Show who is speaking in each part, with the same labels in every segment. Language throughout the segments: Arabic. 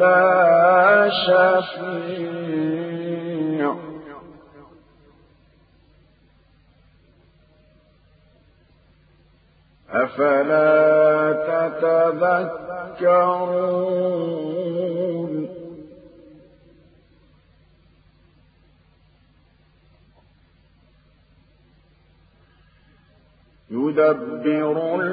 Speaker 1: ولا شفيع. أفلا تتذكرون؟ يدبر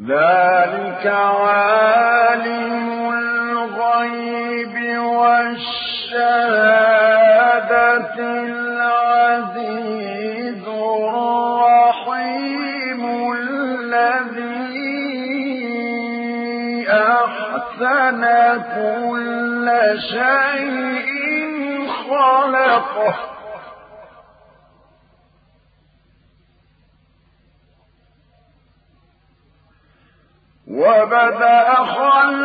Speaker 1: ذلك عالم الغيب والشهادة العزيز الرحيم الذي أحسن كل شيء خلقه. وبدأ خلق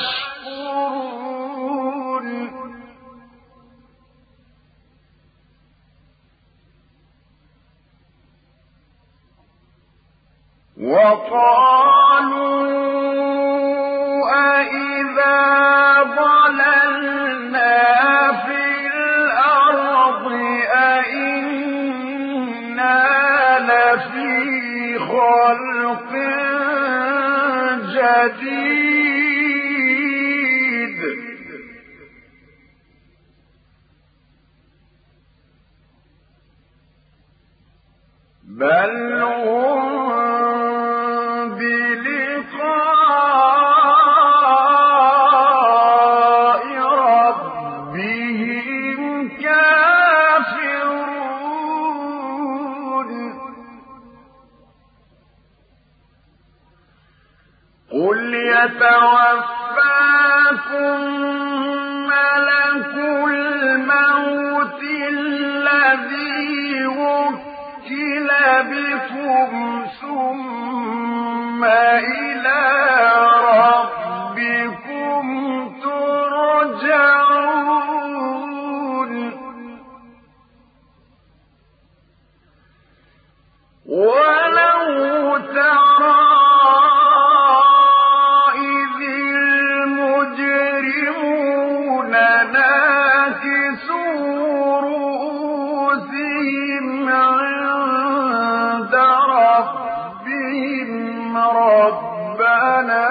Speaker 1: العرش بل هم ربنا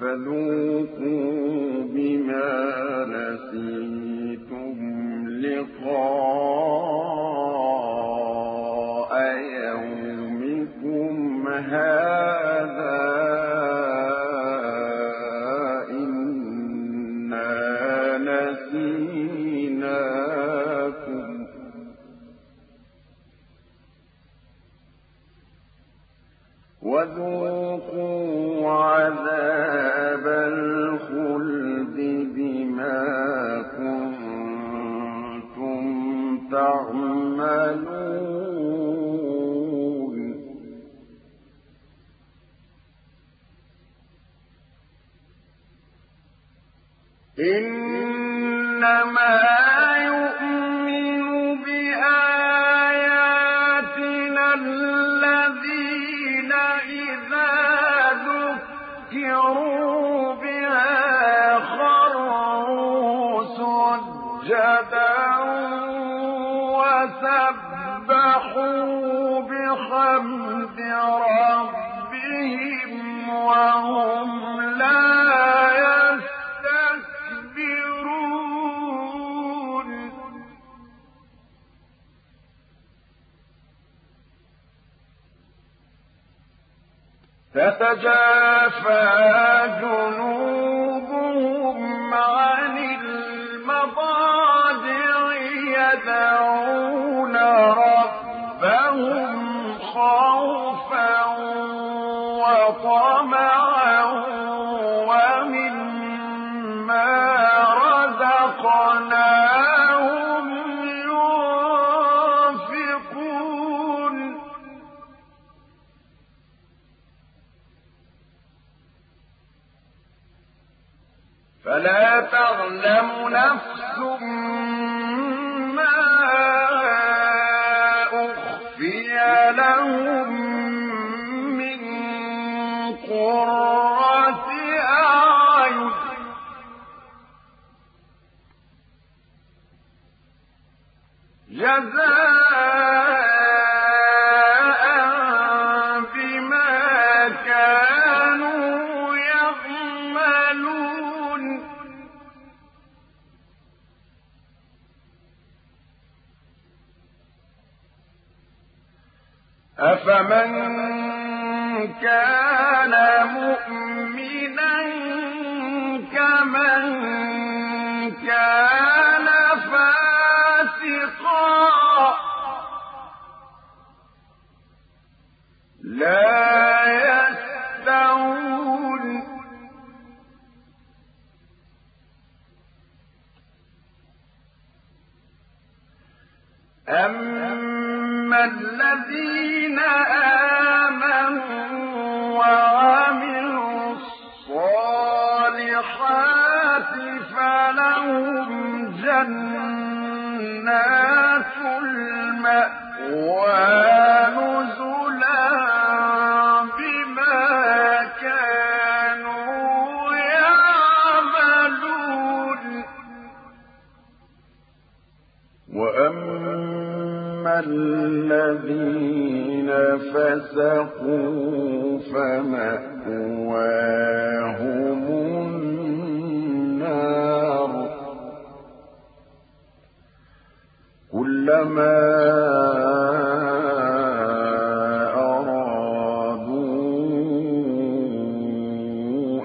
Speaker 1: فذوقوا وسبحوا بحمد ربهم وهم لا تتجافى جنود وطمعا ومما رزقناهم ينفقون. فلا تظلم نفس جزاء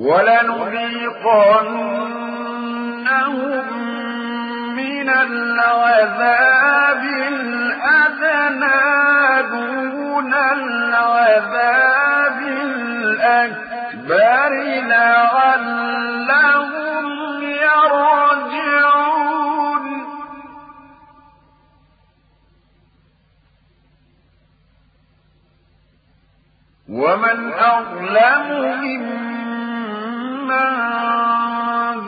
Speaker 1: ولنذيقنهم من العذاب الأدنى دون العذاب الأكبر لعلهم يرجعون. ومن أظلم ممن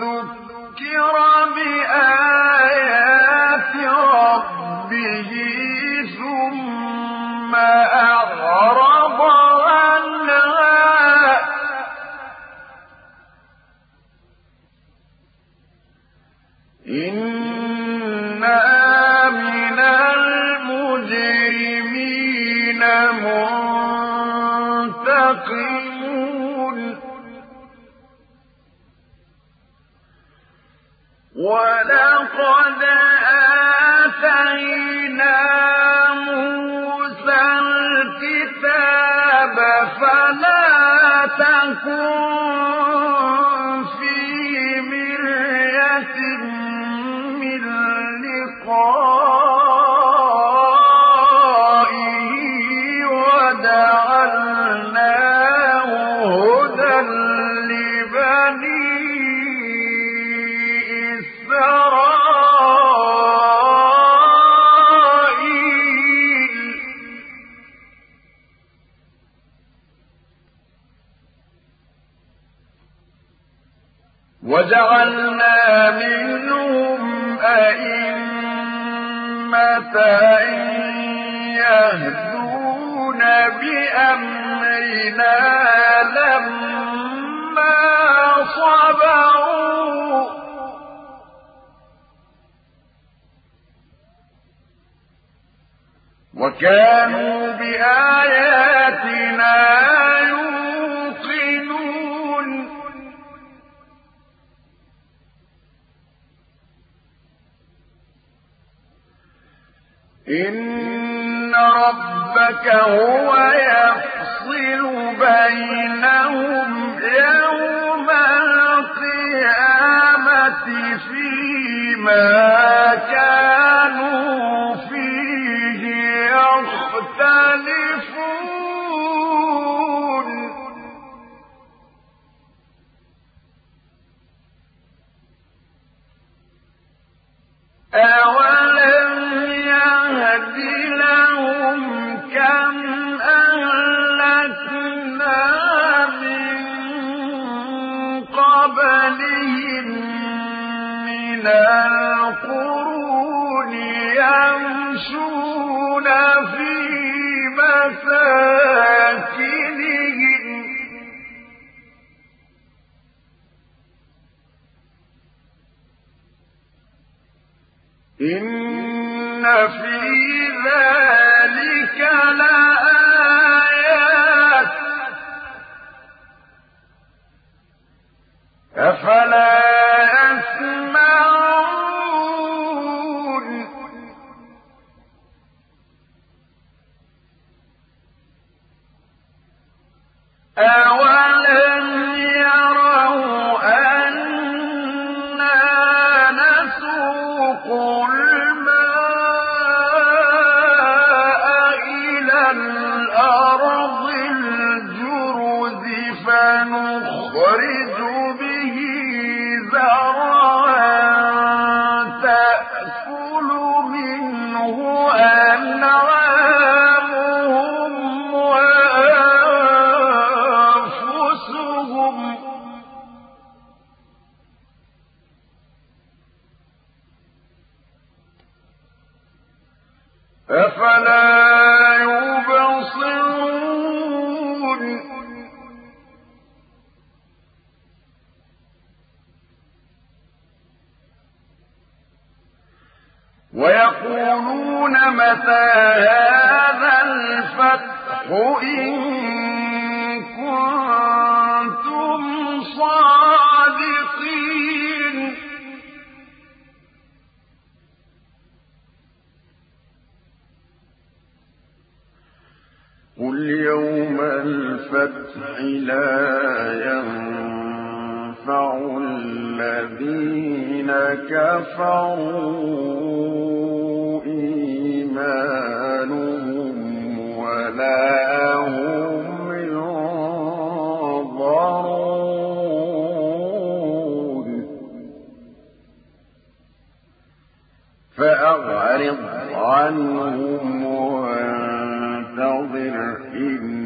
Speaker 1: ذكر بآيات ولقد آتينا موسى الكتاب فلا تكن وجعلنا منهم أئمة يهدون بأمرنا لما صبروا. وكانوا إن ربك هو يفصل بينهم يوم القيامة فيما كانوا إن في ذلك لآيات أفلا Glory ويقولون متى هذا الفتح إن كنتم صادقين؟ قل يوم الفتح لا ينفع الذين كفروا إيمانهم ولا هم ينظرون. فأعرض عنهم وانتظر إن